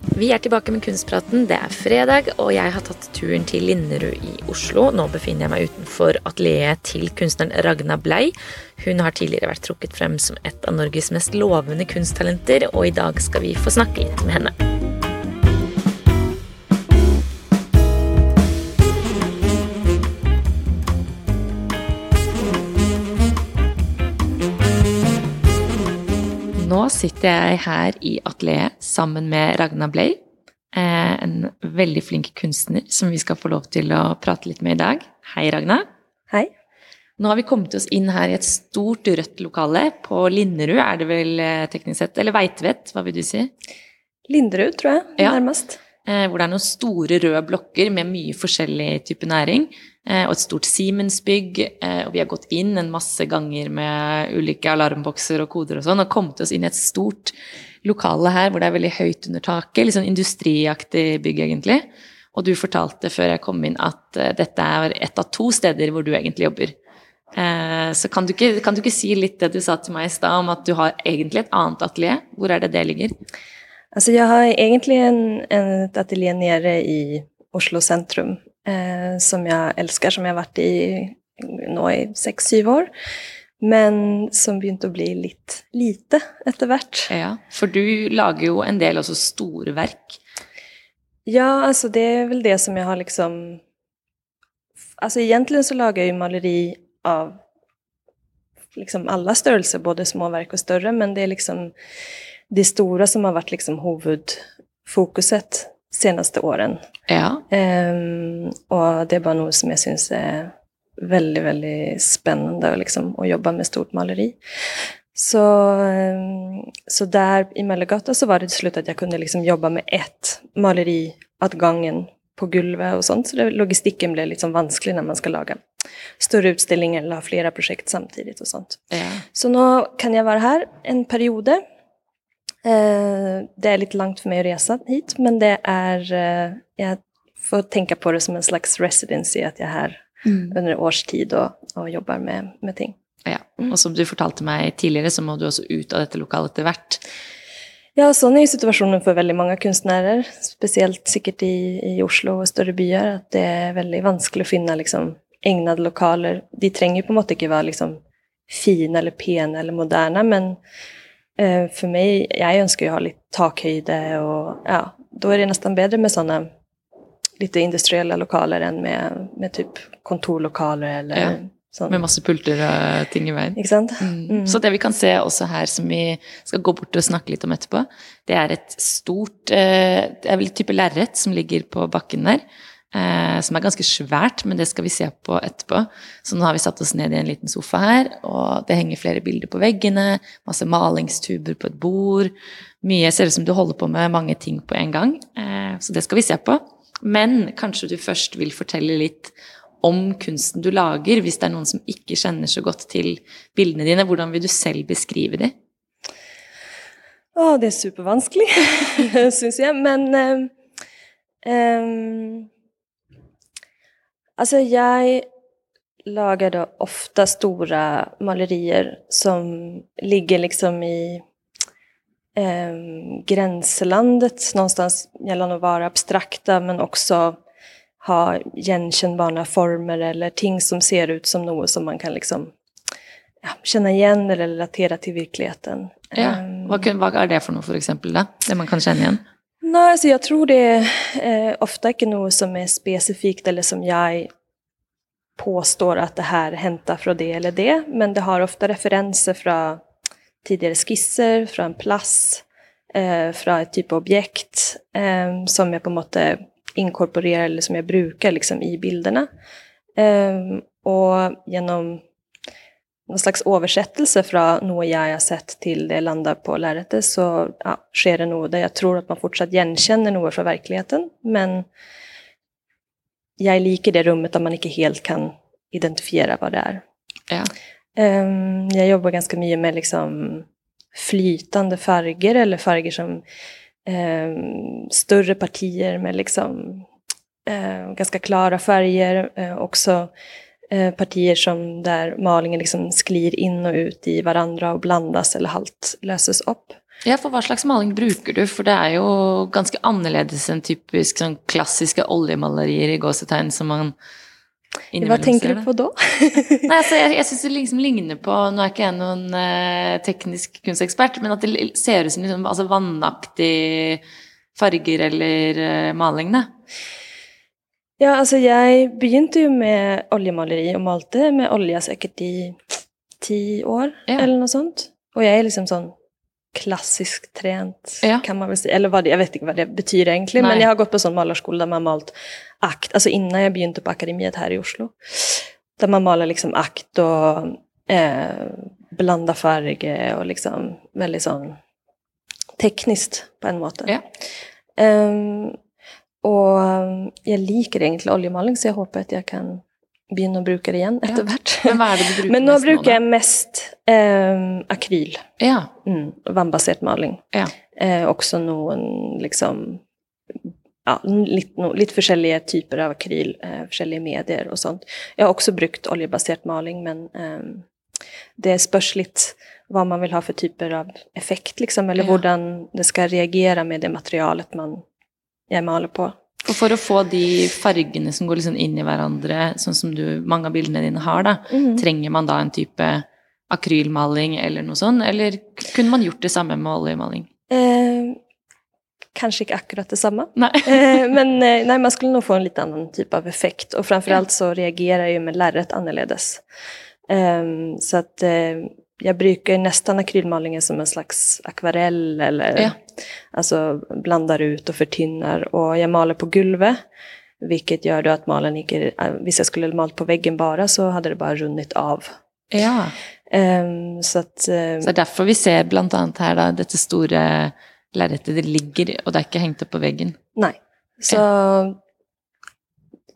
Vi er tilbake med Kunstpraten. Det er fredag, og jeg har tatt turen til Linderud i Oslo. Nå befinner jeg meg utenfor atelieret til kunstneren Ragna Blei. Hun har tidligere vært trukket frem som et av Norges mest lovende kunsttalenter, og i dag skal vi få snakke litt med henne. Nå sitter jeg her i atelieret sammen med Ragna Blei, eh, en veldig flink kunstner som vi skal få lov til å prate litt med i dag. Hei, Ragna. Hei. Nå har vi kommet oss inn her i et stort rødt lokale. På Linderud er det vel eh, teknisk sett, eller Veitvet, hva vil du si? Linderud, tror jeg, Ja. nærmest. Eh, hvor det er noen store røde blokker med mye forskjellig type næring. Eh, og et stort Siemens-bygg. Eh, og vi har gått inn en masse ganger med ulike alarmbokser og koder og sånn, og kommet oss inn i et stort lokale her hvor det er veldig høyt under taket. Litt sånn industriaktig bygg, egentlig. Og du fortalte før jeg kom inn at dette er ett av to steder hvor du egentlig jobber. Så kan du, ikke, kan du ikke si litt det du sa til meg i stad, om at du har egentlig et annet atelier? Hvor er det det ligger? Alltså jag har egentligen en, ett ateljé nere i Oslo centrum eh, som jag älskar, som jag har varit i nå i sex, syv år. Men som begynte å bli litt lite etter hvert. Ja, for du lager jo en del også store verk. Ja, alltså det är väl det som jag har liksom... Alltså egentligen så lagar jag ju maleri av liksom alla störelser, både små verk och större, men det är liksom det stora som har varit liksom huvudfokuset senaste åren. Ja. Ehm, och det är bara något som jag syns är väldigt, väldigt spännande liksom, att jobba med stort maleri. Så, ehm, så där i Mellegata så var det till slut att jag kunde liksom jobba med ett maleri åt gången på gulvet och sånt. Så det, logistiken blev liksom vansklig när man ska laga större utställningar eller ha flera projekt samtidigt och sånt. ja. Så nu kan jag vara här en period. Eh, det är lite långt för mig att resa hit, men det är, eh, jag får tänka på det som en slags residency, att jag är här under års tid och, och jobbar med, med ting. ja. Og som du fortalte meg tidligere, så må du også ut av dette lokalet etter hvert. Ja, sån är ju situationen för väldigt många konstnärer, speciellt säkert i, i Oslo och större byar, att det är väldigt vanskligt att finna liksom, ägnade lokaler. De tränger ju på något inte vara liksom, fina eller pena eller moderna, men för mig, jag önskar ju ha lite takhöjde och ja, då är det nästan bättre med sådana lite industriella lokaler än med, med typ kontorlokaler eller Ja, sånt. Med masse pulter og ting i veien. Ikke sant? Mm. Så det vi kan se også her, som vi skal gå bort og snakke litt om etterpå, det er et stort eh, Det er vel et type lerret som ligger på bakken der. Eh, som er ganske svært, men det skal vi se på etterpå. Så nå har vi satt oss ned i en liten sofa her, og det henger flere bilder på veggene. Masse malingstuber på et bord. Mye ser ut som du holder på med mange ting på en gang. Eh, så det skal vi se på. Men kanskje du først vil fortelle litt om kunsten du lager, hvis det er noen som ikke kjenner så godt til bildene dine. Hvordan vil du selv beskrive de? Ja, det är supervanskligt, syns jag. Men um, alltså jag lagar då ofta stora malerier som ligger liksom i ehm, gränslandet någonstans mellan att vara abstrakta men också ha igenkännbara former eller ting som ser ut som något som man kan liksom ja, känna igen eller relatera till verkligheten. Ja. Hva, kun- hva er det for noe, for eksempel, da? Det man kan kjenne igjen? Nej, alltså jag tror det är eh, ofta inte något som är specifikt eller som jag påstår att det här hämtar från det eller det, men det har ofta referenser från tidigare skisser, från en plats, eh, från ett typ av objekt eh, som jag på något sätt inkorporerar eller som jag brukar liksom i bilderna. Eh, och genom någon slags översättelse från något jag har sett till det landar på lärare så ja, sker det nog där jag tror att man fortsatt igenkänner något från verkligheten. Men jag är lik i det rummet där man inte helt kan identifiera vad det är. Ja. Um, jag jobbar ganska mycket med liksom flytande färger eller färger som um, större partier med liksom uh, ganska klara färger. Uh, också uh, partier som där malingen liksom sklir in och ut i varandra och blandas eller halt löses upp. Ja, for hva slags maling bruker du? For det er jo ganske annerledes enn typisk sånn klassiske oljemalerier i gåsetegn som man Hva tenker du på da? Nei, altså, jeg, jeg syns det liksom ligner på Nå er ikke jeg noen eh, teknisk kunstekspert, men at det ser ut som liksom, altså, vannaktige farger eller eh, maling, da. Ja, altså jeg begynte jo med oljemaleri og malte med olja sikkert i ti år, Ja. eller noe sånt. Og jeg er liksom sånn klassisk trent, Ja. kan man väl säga. Eller vad det, jag vet inte vad det betyder egentligen. Nej. Men jag har gått på sån malarskola där man malt akt, alltså innan jag begynte på akademiet här i Oslo. Där man maler liksom akt och eh, blanda färger och liksom väldigt sån tekniskt på en måte. Ja. Ehm, och um, jag liker egentligen oljemaling så jag hoppas att jag kan börja bruka det igen Ja. efterhvert. Men hva er det du bruker Men nu brukar jag mest ehm, akryl, Ja. mm, vannbaserad maling. Ja. Eh, också någon liksom, ja, lite, no, lite olika typer av akryl, eh, olika medier och sånt. Jag har också brukt oljebaserad maling men ehm, det spörs lite vad man vill ha för typer av effekt liksom, eller Ja. hur det ska reagera med det materialet man jag maler på. Og for å få de fargene som går liksom inn i hverandre, sånn som du, mange av bildene dine har, da, Mm. trenger man da en type akrylmaling eller noe sånt? Eller kunne man gjort det samme med oljemaling? Eh, kanske inte akkurat detsamma. Nei. Eh, men eh, nej, man skulle nog få en lite annan typ av effekt. Och framförallt så reagerar ju med lärret annorledes. Ehm, så att eh, jag brukar nästan akrylmalingen som en slags akvarell eller Ja. alltså blandar ut och förtynnar. Och jag maler på gulvet. Vilket gör då att malen inte, eh, hvis jag skulle malt på väggen bara så hade det bara runnit av. Ja. Ehm, så att ehm, Så derfor vi ser blant annet her da, dette store lerretet. Det ligger, og det er ikke hengt opp på veggen. Nej. Så,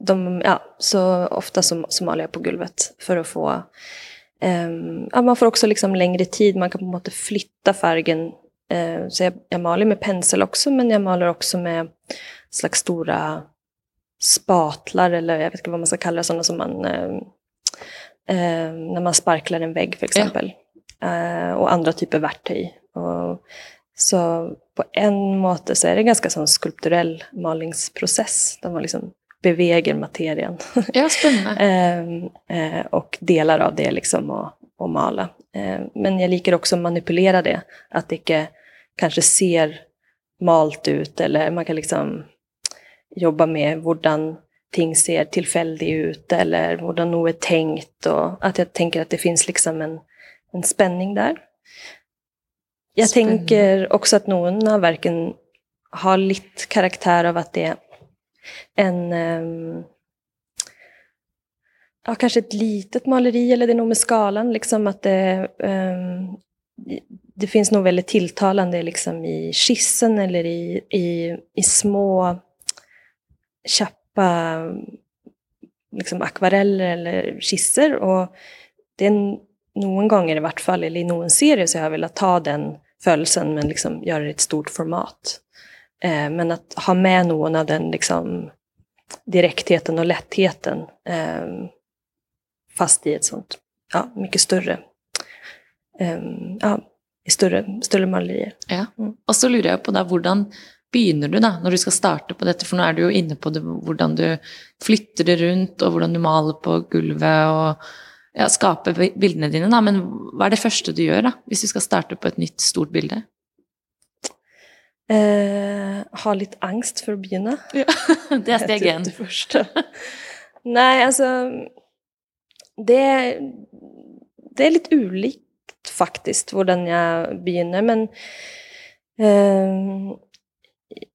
de, ja, så ofta så, så maler jag på golvet för att få... ehm, ja, man får också liksom längre tid, man kan på något sätt flytta färgen. Eh, så jag, jag maler med pensel också, men jag maler också med slags stora spatlar, eller jag vet inte vad man ska kalla det, sådana som man... ehm, ehm, när man sparklar en vägg för exempel. Eh, och andra typer verktyg. Och, så på en måte så är det en ganska sån skulpturell malingsprocess där man liksom beväger materien Ja, spennende. Ehm, eh, och delar av det liksom och, och mala. Ehm, men jag liker också att manipulera det, att det inte kanske ser malt ut eller man kan liksom jobba med hur ting ser tillfällig ut eller hur något är tänkt och att jag tänker att det finns liksom en, en spänning där. Jag Spännande. tänker också att någon av verken har lite karaktär av att det är en um, ja, kanske ett litet maleri eller det är nog med skalan liksom att det um, det finns nog väldigt tilltalande liksom i skissen eller i, i, i små tjappa liksom akvareller eller skisser och det är någon gånger i vart fall, eller i någon serie så har jag velat ta den födelsen men liksom göra det i ett stort format. Eh, men att ha med någon av den liksom direktheten och lättheten eh, fast i ett sånt, ja, mycket större, eh, ja, i större, större malerier. Ja. Mm. Og så lurer jeg på da, hvordan begynner du da, når du skal starte på dette? For nå er du jo inne på det, hvordan du flytter det rundt, og hvordan du maler på gulvet, og ja, skaper bi- bildene dine, da. Men hva er det første du gjør, da, hvis du skal starte på et nytt, stort bilde? Eh, ha lite angst för att begynna. Det er steg én. Det första. Nej, alltså det, det är lite olikt faktiskt hur jag begynner, men ehm,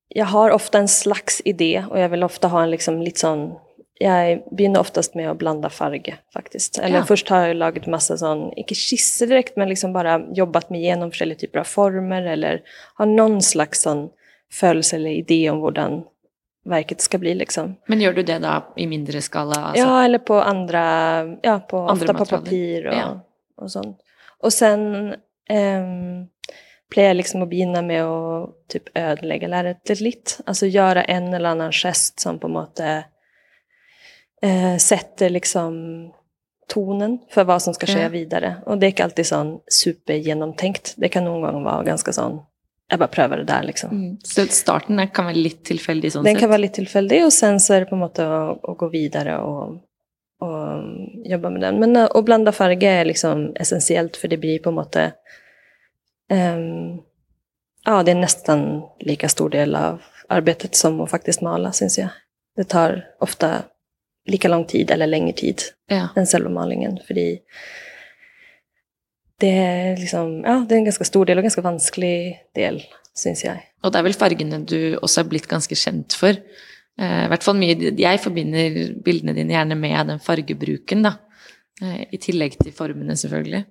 jag har ofta en slags idé och jag vill ofta ha en liksom lite sån jeg begynner oftast med å blande farge, faktisk. Eller Ja. først har jeg laget masse sånn, ikke skisser direkt, men liksom bare jobbet meg gjennom forskjellige typer av former, eller har noen slags sånn følelse eller idé om hvordan verket skal bli, liksom. Men gjør du det da i mindre skala? Altså? Ja, eller på andra, ja, på, Andra ofta på papir och, Ja. och sånt. Och sen um, jeg liksom å begynne med å typ ødelegge lerretet litt. Altså gjøre en eller annen gest som på en måte eh, setter liksom tonen for hva som skal skje Ja. videre. Og det er ikke alltid sånn supergjennomtenkt. Det kan noen ganger være ganske sånn Jeg bare prøver det der, liksom. Mm. Så starten kan være litt tilfeldig sånn Den sett? kan være litt tilfeldig, og sen så er det på en måte å, å gå videre og, og um, jobbe med den. Men uh, å blande farge er liksom essensielt, for det blir på en måte ehm, Ja, det er nesten like stor del av arbeidet som å faktisk male, syns jeg. Det tar ofte like lang tid eller lengre tid Ja. enn selve malingen, fordi det er liksom Ja, det er en ganske stor del, og ganske vanskelig del, syns jeg. Og det er vel fargene du også er blitt ganske kjent for. Eh, I hvert fall mye Jeg forbinder bildene dine gjerne med den fargebruken, da. Eh, I tillegg til formene, selvfølgelig.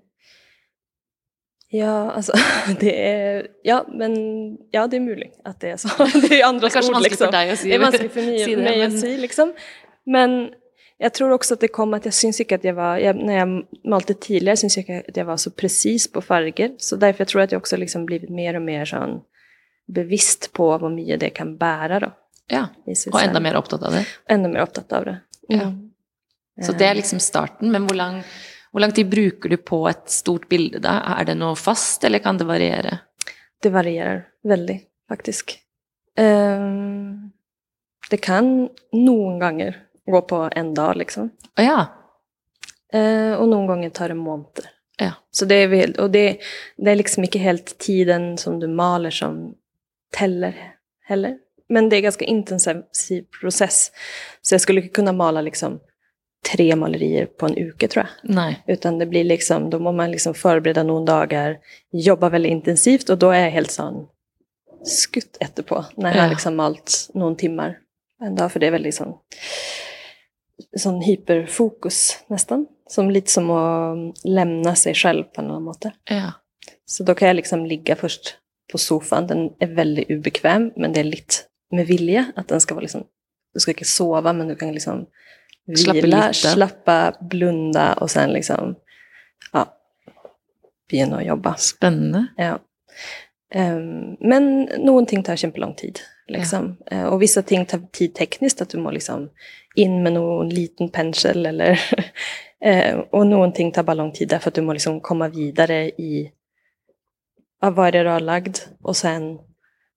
Ja, altså Det er Ja, men Ja, det er mulig at det er så. Det er andres Det er kanskje ord, vanskelig liksom. for deg å si, Det er vanskelig for meg, si det, å men- si, liksom. Men jeg tror også at det kom at jeg syns ikke at jeg var jeg, Når jeg malte tidligere, syns jeg ikke at jeg var så presis på farger. Så derfor jeg tror jeg at jeg også liksom blivit mer og mer sånn bevisst på hvor mye det kan bære, da. Ja. enda selv. mer opptatt av det. Enda mer opptatt av det. Ja. Mm. Så det er liksom starten. Men hvor lang, hvor lang tid bruker du på et stort bilde, da? Er det noe fast, eller kan det variere? Det varierar väldigt faktiskt. Ehm, det kan noen ganger gå på en dag liksom. Ja. Eh, og noen ganger tar det måneder. Ja. Så det er vel, og det, det er liksom ikke helt tiden som du maler som teller heller. Men det er ganske intensiv prosess. Så jeg skulle ikke kunne male liksom tre malerier på en uke, tror jeg. Nei. Utan det blir liksom, då må man liksom förbereda noen dagar, jobba veldig intensivt, og da er jeg helt sånn skutt etterpå, når jeg har Ja. liksom malt noen timmar en dag, for det er veldig sånn, sånn hyperfokus nesten, som litt som å lämna seg selv på annen måte. Ja. Så da kan jeg liksom ligge først på sofaen, den er veldig ubekvem, men det er litt med vilje, at den skal være liksom, du skal ikke sove, men du kan liksom vila, slappe, blunda, og sen liksom, ja, begynne å jobbe. Spennende. Ja. Ehm, men noen ting tar kjempelang tid. Liksom. Ja. Och vissa ting tar tid tekniskt, att du må liksom in med någon liten pensel, eller eh, och någonting tar bara lång tid, därför att du må liksom komma vidare i av hva det du har lagt. Och sen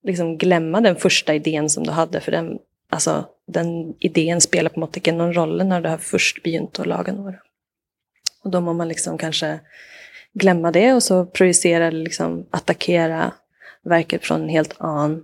liksom glömma den första idén som du hade. För den, alltså, den idén spelar på en måte någon roll när du har först begynt att laga några. Och då må man liksom kanske glömma det, och så projicera, liksom attackera verket från en helt annan.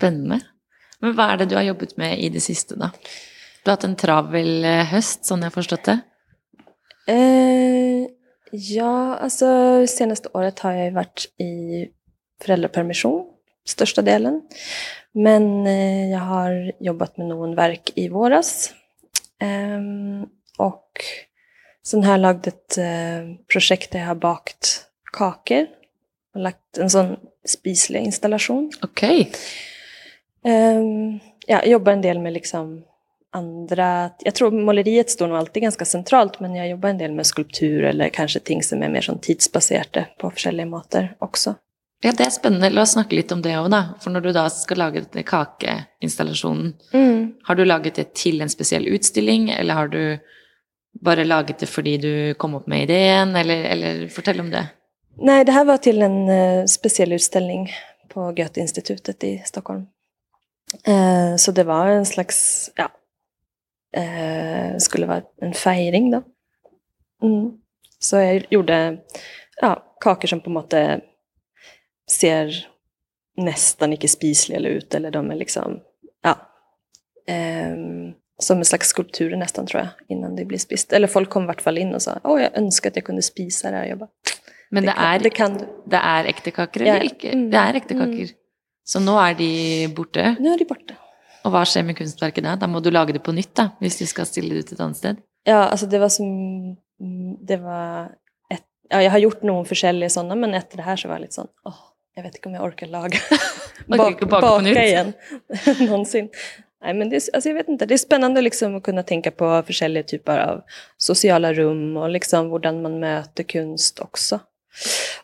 Spennende. Men hva er det du har jobbet med i det siste, da? Du har hatt en travel eh, høst, sånn jeg har forstått det? Eh, Ja, alltså senaste året har jag varit i föräldrapermission, största delen. Men eh, jag har jobbat med någon verk i våras. Ehm, och sen har jag lagt ett eh, projekt där jag har bakt kakor. Och lagt en sån spislig installation. Okej. Ehm, ja, jag jobbar en del med liksom andra... Jag tror måleriet står nog alltid ganska centralt, men jag jobbar en del med skulptur eller kanske ting som är mer sånn tidsbaserte på olika måter också. Ja, det er spennende. La oss snakke litt om det òg, da. For når du da skal lage denne kakeinstallasjonen, Mm. har du laget det til en spesiell utstilling, eller har du bare laget det fordi du kom opp med ideen, eller, eller fortell om det. Nej, det här var till en eh, speciell utställning på Goethe-institutet i Stockholm. Eh, så det var en slags, ja, eh, skulle vara en feiring då. Mm. Så jag gjorde ja, kakor som på en måte ser nästan icke spisliga ut, eller de är liksom, ja, ehm, som en slags skulpturer nästan tror jag, innan det blir spist. Eller folk kom i vart fall in och sa, åh jag önskar att jag kunde spisa det här. Jag bara, Men det, kan, er, det kan du. det ekte kaker, eller Ja. ikke? Mm. Det ekte kaker. Mm. Så nå er de borte. Nu är de borta. Og hva skjer med kunstverket da? Da må du lage det på nytt, da, hvis du skal stille det ut et annet sted. Ja, alltså det var som, det var ett, ja, jag har gjort någon försäljning sådana, men efter det här så var jag lite sån, åh, jag vet inte om jag orkar laga, Orkar inte baka på nytt. igen, någonsin. Nej, men det, alltså jag vet inte, det är spännande liksom att kunna tänka på olika typer av sociala rum och liksom hur man möter kunst också.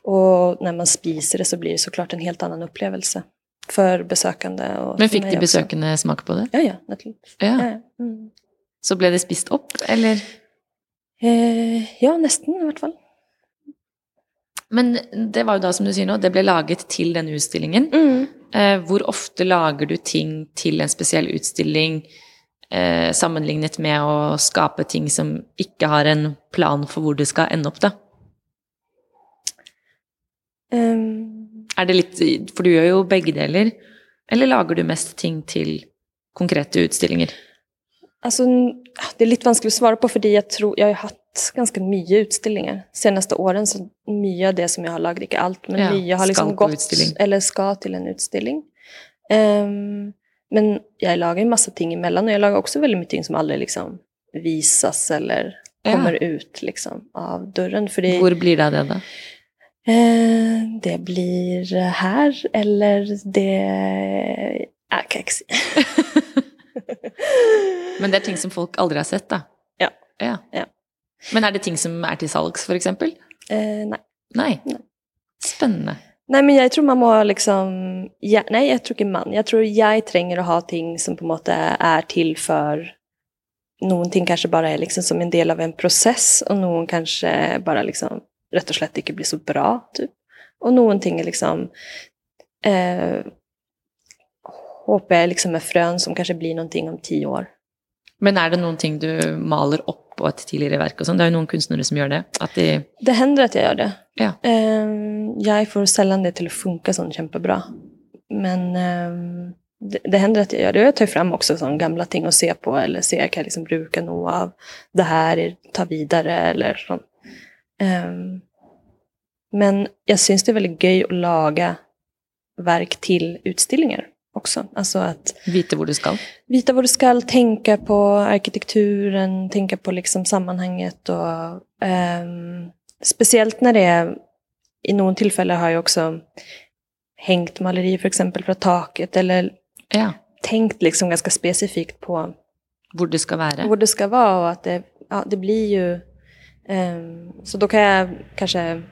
Och när man spiser det så blir det såklart en helt annan upplevelse för besökande. Och Men för mig de också. besøkende smake på det? Ja, ja, naturligtvis. Ja. Ja. ja. Mm. Så ble det spist opp, eller? Eh, ja, nästan i vart fall. Men det var jo da, som du sier nå, det ble laget til denne utstillingen. Mm. Eh, hvor ofte lager du ting til en spesiell utstilling eh, sammenlignet med å skape ting som ikke har en plan for hvor det skal ende opp, da? Ehm, Er det litt For du gjør jo begge deler. Eller lager du mest ting til konkrete utstillinger? Alltså, det är lite vanskligt att svara på för jag tror jag har ju haft ganska mycket utställningar senaste åren. Så mycket av det som jag har lagt, inte allt, men Ja, mycket har liksom gått eller ska till en utställning. Ehm, men jag lagar ju massa ting emellan och jag lagar också väldigt mycket ting som aldrig liksom visas eller Ja. kommer ut liksom av dörren. För det, Hvor blir det av det, da? Eh, det blir här eller det... Kan inte säga. Men det er ting som folk aldri har sett, da? Ja. ja. Ja. Men er det ting som er til salgs, for eksempel? Eh, nej. Nei. Nei. Spennende. Nej, men jag tror man må liksom... Ja, nej, jag tror inte man. Jag tror jag tränger att ha ting som på en måte är till för... Någonting kanske bara är liksom som en del av en process och någon kanske bara liksom rätt och slett inte blir så bra, typ. Och någonting är liksom... Eh, hoppas jag liksom är frön som kanske blir någonting om tio år. Men er det noen ting du maler opp på et tidligere verk og sånn? Det er jo noen kunstnere som gjør det. At de Det händer att jag gör det. Ja. Ehm, jag får sällan det till att funka sånt kämpebra. Men ehm, det, det händer att jag gör det. Jag tar fram också sån gamla ting att se på eller se, kan jag liksom bruka något av det här, ta vidare eller sånt. Ehm, men jag syns det är väldigt göj att laga verk till utställningar också. Alltså att vite hvor du skal. vita vad du ska, tänka på arkitekturen, tänka på liksom sammanhanget och ehm, speciellt när det är, i någon tillfälle har jag också hängt måleri för exempel från taket eller Ja. tänkt liksom ganska specifikt på Hvor det skal være. vad det ska vara och att det, ja, det blir ju... ehm, så då kan jag kanske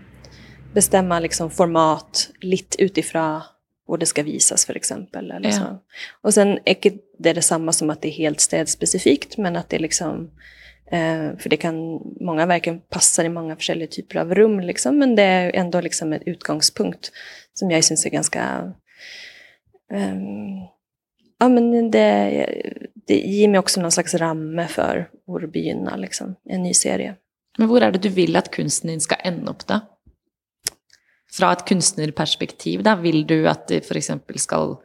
bestämma liksom format lite utifrån vad det ska visas för exempel. Eller Ja. så. Och sen är det detsamma som att det är helt städspecifikt men att det liksom... Eh, för det kan, många verken passar i många olika typer av rum liksom, men det är ändå liksom en utgångspunkt som jag syns är ganska... ehm, ja men det, det ger mig också någon slags ramme för hur begynna liksom, en ny serie. Men var är det du vill att kunsten din skal ende opp, da? Fra et kunstnerperspektiv, da. Du att det f.eks. skal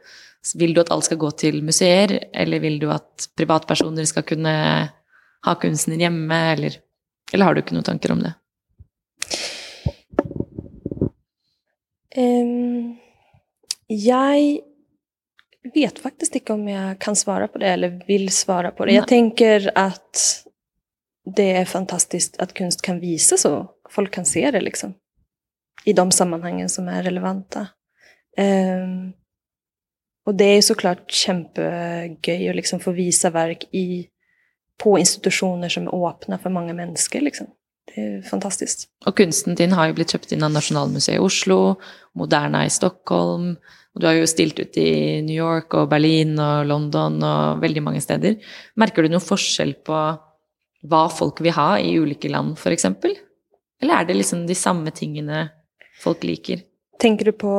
Vil du at alt skal gå till museer, eller vill du att privatpersoner ska kunna ha konsten hemma? eller Eller har du ikke noen tanker om det? Um, jag vet faktiskt inte om jag kan svara på det eller vill svara på det. Nej. Jag tänker att det är fantastiskt att konst kan visa så. Folk kan se det liksom. I de sammanhangen som är relevanta. Um, och det är såklart kämpegöj att liksom få visa verk i, på institutioner som är öppna för många människor. Liksom. Det är fantastiskt. Och konsten din har ju blivit köpt in av Nationalmuseet i Oslo, Moderna i Stockholm, och du har ju stilt ut i New York och Berlin och London och väldigt många städer. Märker du någon skillnad? på hva folk vil ha i ulike land, f.eks.? Eller er det liksom de samme tingene folk liker? Tänker du på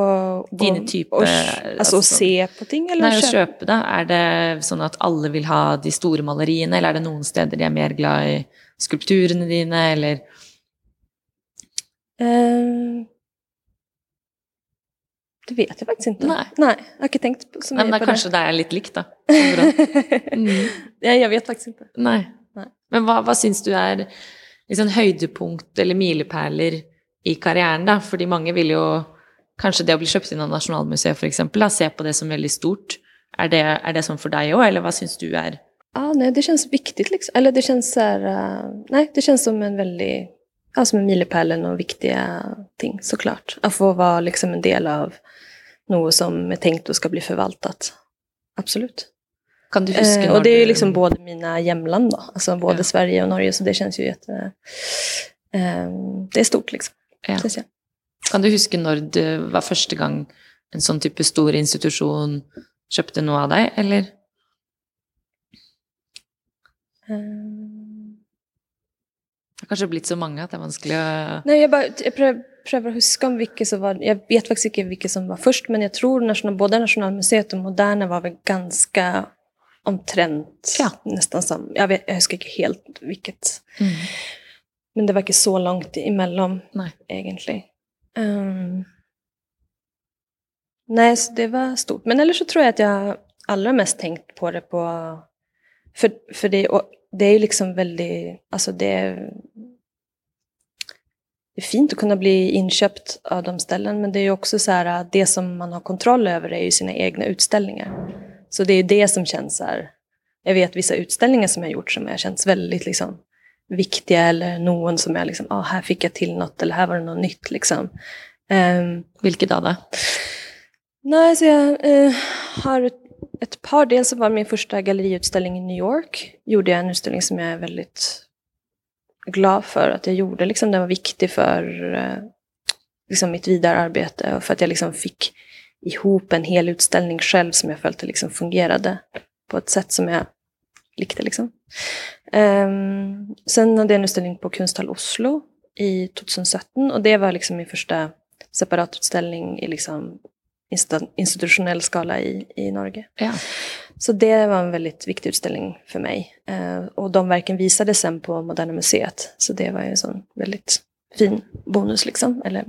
Dina att- typer, att- alltså, att alltså- se på ting eller Nei, att å kjøpe det. Er det sånn at alle vil ha de store maleriene, eller er det noen steder de er mer glad i skulpturene dine, eller Ehm, det vet jag faktiskt inte. Nej. Nej, jag har inte tänkt så Nei, men mycket da på kanskje det er litt likt, da. Så det. Mm. Jag vet faktiskt inte. Nei. Men vad, vad syns du är liksom, höjdpunkt eller milepæler i karriären? da? Fordi mange vill ju kanske det å bli kjøpt inn av Nasjonalmuseet, for eksempel, se på det som väldigt stort. Är det, er det sånn for deg òg, eller vad syns du är? Ah, nej, det känns viktigt liksom. Eller det känns så här, eh, nej, det känns som en väldigt, ja, som en och viktiga ting såklart. Att få vara liksom en del av något som är tänkt och ska bli förvaltat. Absolut. Kan du Eh, når och det är ju liksom både mina hemland då, alltså både Ja. Sverige och Norge, så det känns ju jätte... Eh, det är stort liksom. Ja. Kan du huske når det var første gang en sånn type stor institusjon kjøpte noe av deg, eller? Eh, Det har kanskje blitt så mange at det er vanskelig å Nej, jag, bara, jag pröv, prövar att huska om vilka som var... Jag vet faktiskt inte vilka som var först, men jag tror national, både Nationalmuseet och Moderna var väl ganska omtrent Ja. nästan som... Jag, vet, jag huskar inte helt vilket. mm. Men det var inte så långt emellan egentligen. Ehm, nej, så det var stort. Men eller så tror jag att jag allra mest tänkt på det på... För, för det, det är ju liksom väldigt... Alltså det är, det är fint att kunna bli inköpt av de ställen, men det är ju också så här att det som man har kontroll över är ju sina egna utställningar. Så det är ju det som känns så här... Jag vet vissa utställningar som jag gjort som har känts väldigt liksom viktiga eller någon som jag liksom, ah, här fick jag till något eller här var det något nytt liksom. Ehm, Hvilke da, da? nej, så jag eh, har ett, par, dels så var min första galleriutställning i New York, gjorde jag en utställning som jag är väldigt glad för att jag gjorde, liksom den var viktig för eh, liksom mitt vidare arbete och för att jag liksom fick ihop en hel utställning själv som jag följde liksom fungerade på ett sätt som jag likte liksom. Ehm, sen hade jag en utställning på Kunsthall Oslo i 2017 och det var liksom min första separatutställning i liksom institutionell skala i, i Norge. Ja. Så det var en väldigt viktig utställning för mig. Eh, och de verken visades sen på Moderna Museet. Så det var ju en sån väldigt fin bonus liksom. Eller,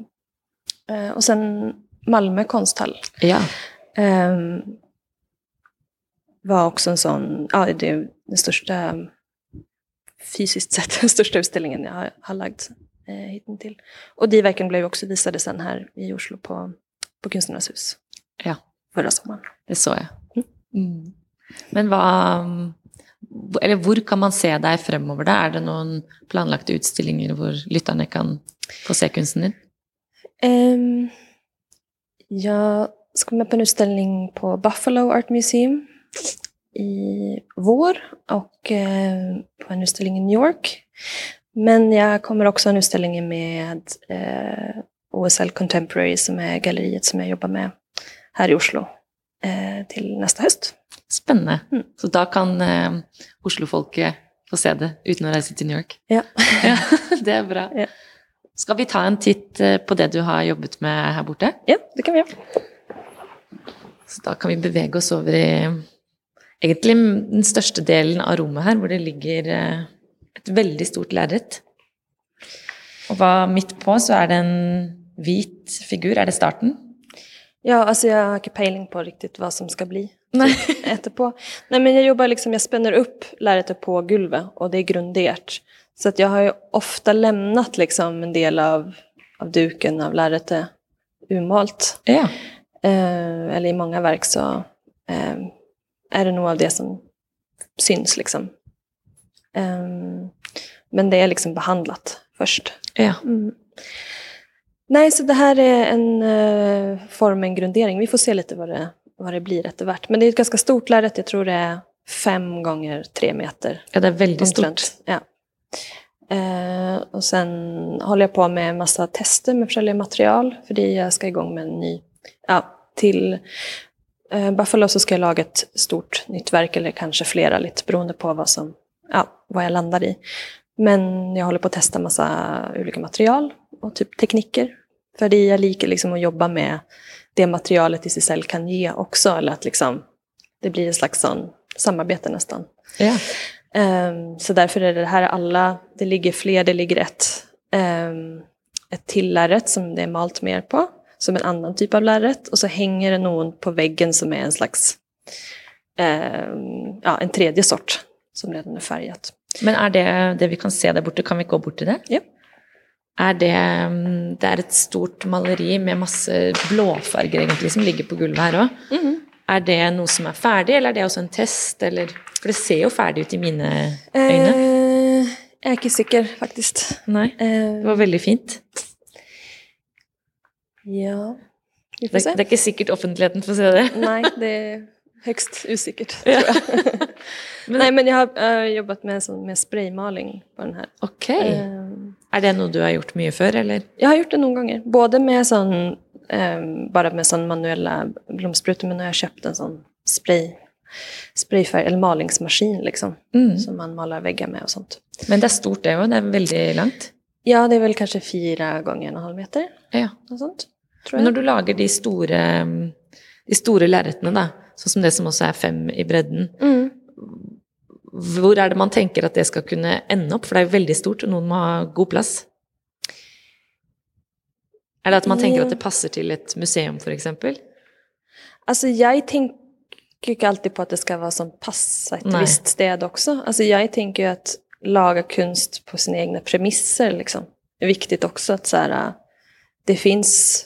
eh, och sen Malmö konsthall. ja. Ehm, var också en sån, ja det är den största, fysiskt sett den största utställningen jag har, har lagt eh, hittills. Och de verken blev också visade sen här i Oslo på, på Konstnärernas hus. Ja. Förra sommaren. Det så jeg. Mm. Men hva Eller hvor kan man se deg fremover, da? Er det noen planlagte utstillinger hvor lytterne kan få se kunsten din? Ehm, jag ska med på en utställning på Buffalo Art Museum i vår och eh, på en utställning i New York. Men jag kommer också ha en utställning med eh, OSL Contemporary som är galleriet som jag jobbar med här i Oslo eh, till nästa höst. Spennende. Mm. Så da kan eh, Oslo-folket få se det uten å reise til New York. Ja. Ja, det er bra. Ja. Skal vi ta en titt eh, på det du har jobbet med her borte? Ja, det kan vi göra. Så da kan vi bevege oss over i egentlig den største delen av rommet her, hvor det ligger eh, et veldig stort lerret. Og hva midt på så er det en hvit figur. Er det starten? Ja, alltså jag har inte pejling på riktigt vad som ska bli Nej. på. Nej, men jag jobbar liksom, jag spänner upp lärretet på gulvet och det är grundert. Så att jag har ju ofta lämnat liksom en del av, av duken av lärretet umalt. Ja. Eh, eller i många verk så eh, är det nog av det som syns liksom. Eh, men det är liksom behandlat först. Ja. Mm. Nej, så det här är en uh, form, en grundering. Vi får se lite vad det, vad det blir efterhvert. Men det är ett ganska stort lärret. Jag tror det är fem gånger tre meter. ja, det är väldigt stort. omtrent. Ja. Eh, och sen håller jag på med en massa tester med olika material. För det jag ska igång med en ny. Ja, till eh, Buffalo så ska jag laga ett stort nytt verk. Eller kanske flera, lite beroende på vad, som, ja, vad jag landar i. Men jag håller på att testa massa olika material och typ tekniker. För det jag liker liksom att jobba med det materialet i sig själv kan ge också. Eller att liksom, det blir en slags sån samarbete nästan. Ja. Ehm, så därför är det här alla, det ligger fler, det ligger ett, um, ett till lärret som det är malt mer på. Som en annan typ av lärret. Och så hänger det någon på väggen som är en slags, ehm, ja en tredje sort som redan är färgat. Men är det det vi kan se där borta? Kan vi gå bort till det? Ja. Er det mm, Det er et stort maleri med masse blåfarger egentlig som ligger på gulvet her òg. Er det noe som er ferdig, eller er det også en test, eller For det ser jo ferdig ut i mine øyne. Eh, jag är inte säker faktiskt. Nei. Eh, Det var veldig fint. ja, vi får Det, se. det er ikke sikkert offentligheten får se det. Nej, det är högst osäkert. Ja. tror jag. Nej, men jag har eh, jobbat med, med spraymaling på den här. Ok. Eh, Er det noe du har gjort mye før, eller? Jag har gjort det några gånger. Både med sån, eh, bara med sån manuella blomsprutor, men nu har jag köpt en sån spray, sprayfärg, eller malingsmaskin liksom. Mm. Som man malar väggar med och sånt. Men det er stort, det òg. Det er veldig langt. Ja, det är väl kanske fyra gånger en och en halv meter. Ja. Något sånt, når du lager de store, mm, de store lerretene, da, sånn som det som også er fem i bredden, Mm. hvor er det man tenker at det skal kunne ende opp? For det jo veldig stort, og noen må ha god plass. Er det at man tenker Ja. at det passer til et museum, f.eks.? Alltså jag tänker inte alltid på att det ska vara som passar ett Nej. visst städ också. Alltså jag tänker att laga konst på sina egna premisser liksom. Det är viktigt också att så här, äh, det finns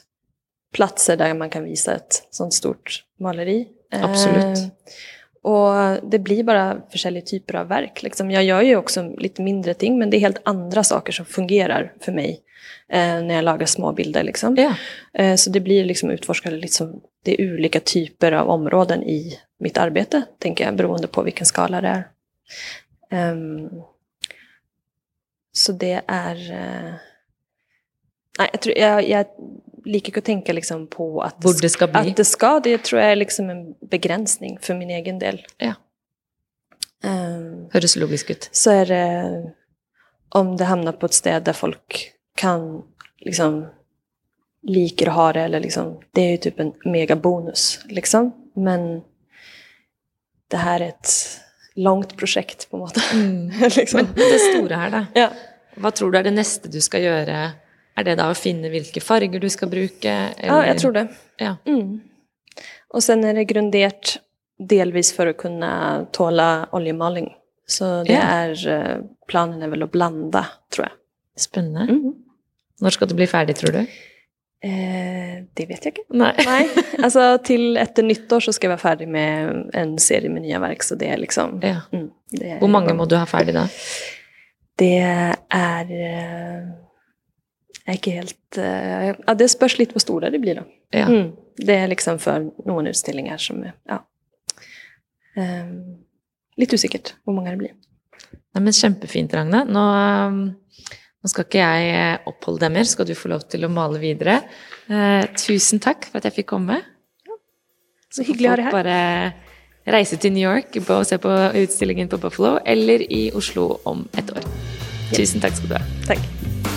platser där man kan visa ett sånt stort maleri. Absolut. Eh, och det blir bara olika typer av verk. Liksom. Jag gör ju också lite mindre ting, men det är helt andra saker som fungerar för mig när jag lagar små bilder. Liksom. Eh, Så det blir liksom utforskade liksom, det är olika typer av områden i mitt arbete, tänker jag, beroende på vilken skala det är. Ehm, så det är... eh, nej, jag, tror, jag, jag inte att tänka liksom på att Hvor det ska bli. att det ska. Det tror jag är liksom en begränsning för min egen del. Ja. Ehm, Høres logisk ut. så är det om det hamnar på ett ställe där folk kan liksom liker att ha det eller liksom, det är ju typ en megabonus liksom. Men det här är ett långt projekt på något liksom. Men det store her, da. ja. Hva tror du er det neste du skal gjøre? Er det da å finne hvilke farger du skal bruke? ja, jag tror det. Ja. Mm. Och sen är det grundert delvis för att kunna tåla oljemaling. Så det Ja. är, eh, planen är väl att blanda, tror jag. Spennende. Mm. Når skal du bli ferdig, tror du? Eh, det vet jag inte. Nei. Nej, alltså till efter nyttår så ska jag vara färdig med en serie med nya verk. Så det är liksom... Ja. Mm, det är, Hvor mange må du ha ferdig da? Det är... Eh, jag är inte helt... Eh, ja, det spörs lite på stora det blir då. Ja. Mm, det är liksom för någon utställningar som. Ja. Ehm, lite osäkert hur många det blir. Nei, men Kjempefint, Ragna. Nå, um, nå skal ikke jeg eh, oppholde deg mer, skal du få lov til å male videre. Eh, tusen takk for at jeg fikk komme. Så hyggelig å ha deg här. bare reise til New York og se på utstillingen på Buffalo, eller i Oslo om et år. Tusen takk skal du ha. Tack.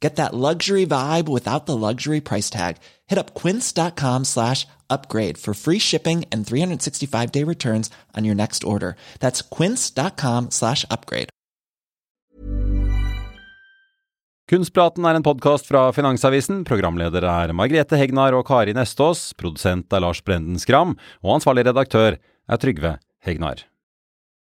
Get that luxury vibe without the luxury price tag. Hit up quince.com slash upgrade for free shipping and 365 day returns on your next order. That's quince.com slash upgrade. Kunstpraten er en podcast fra Finansavisen. Programledere er Margrethe Hegnar og Kari Nestås. Produsent er Lars Brenden Skram. Og ansvarlig redaktør er Trygve Hegnar.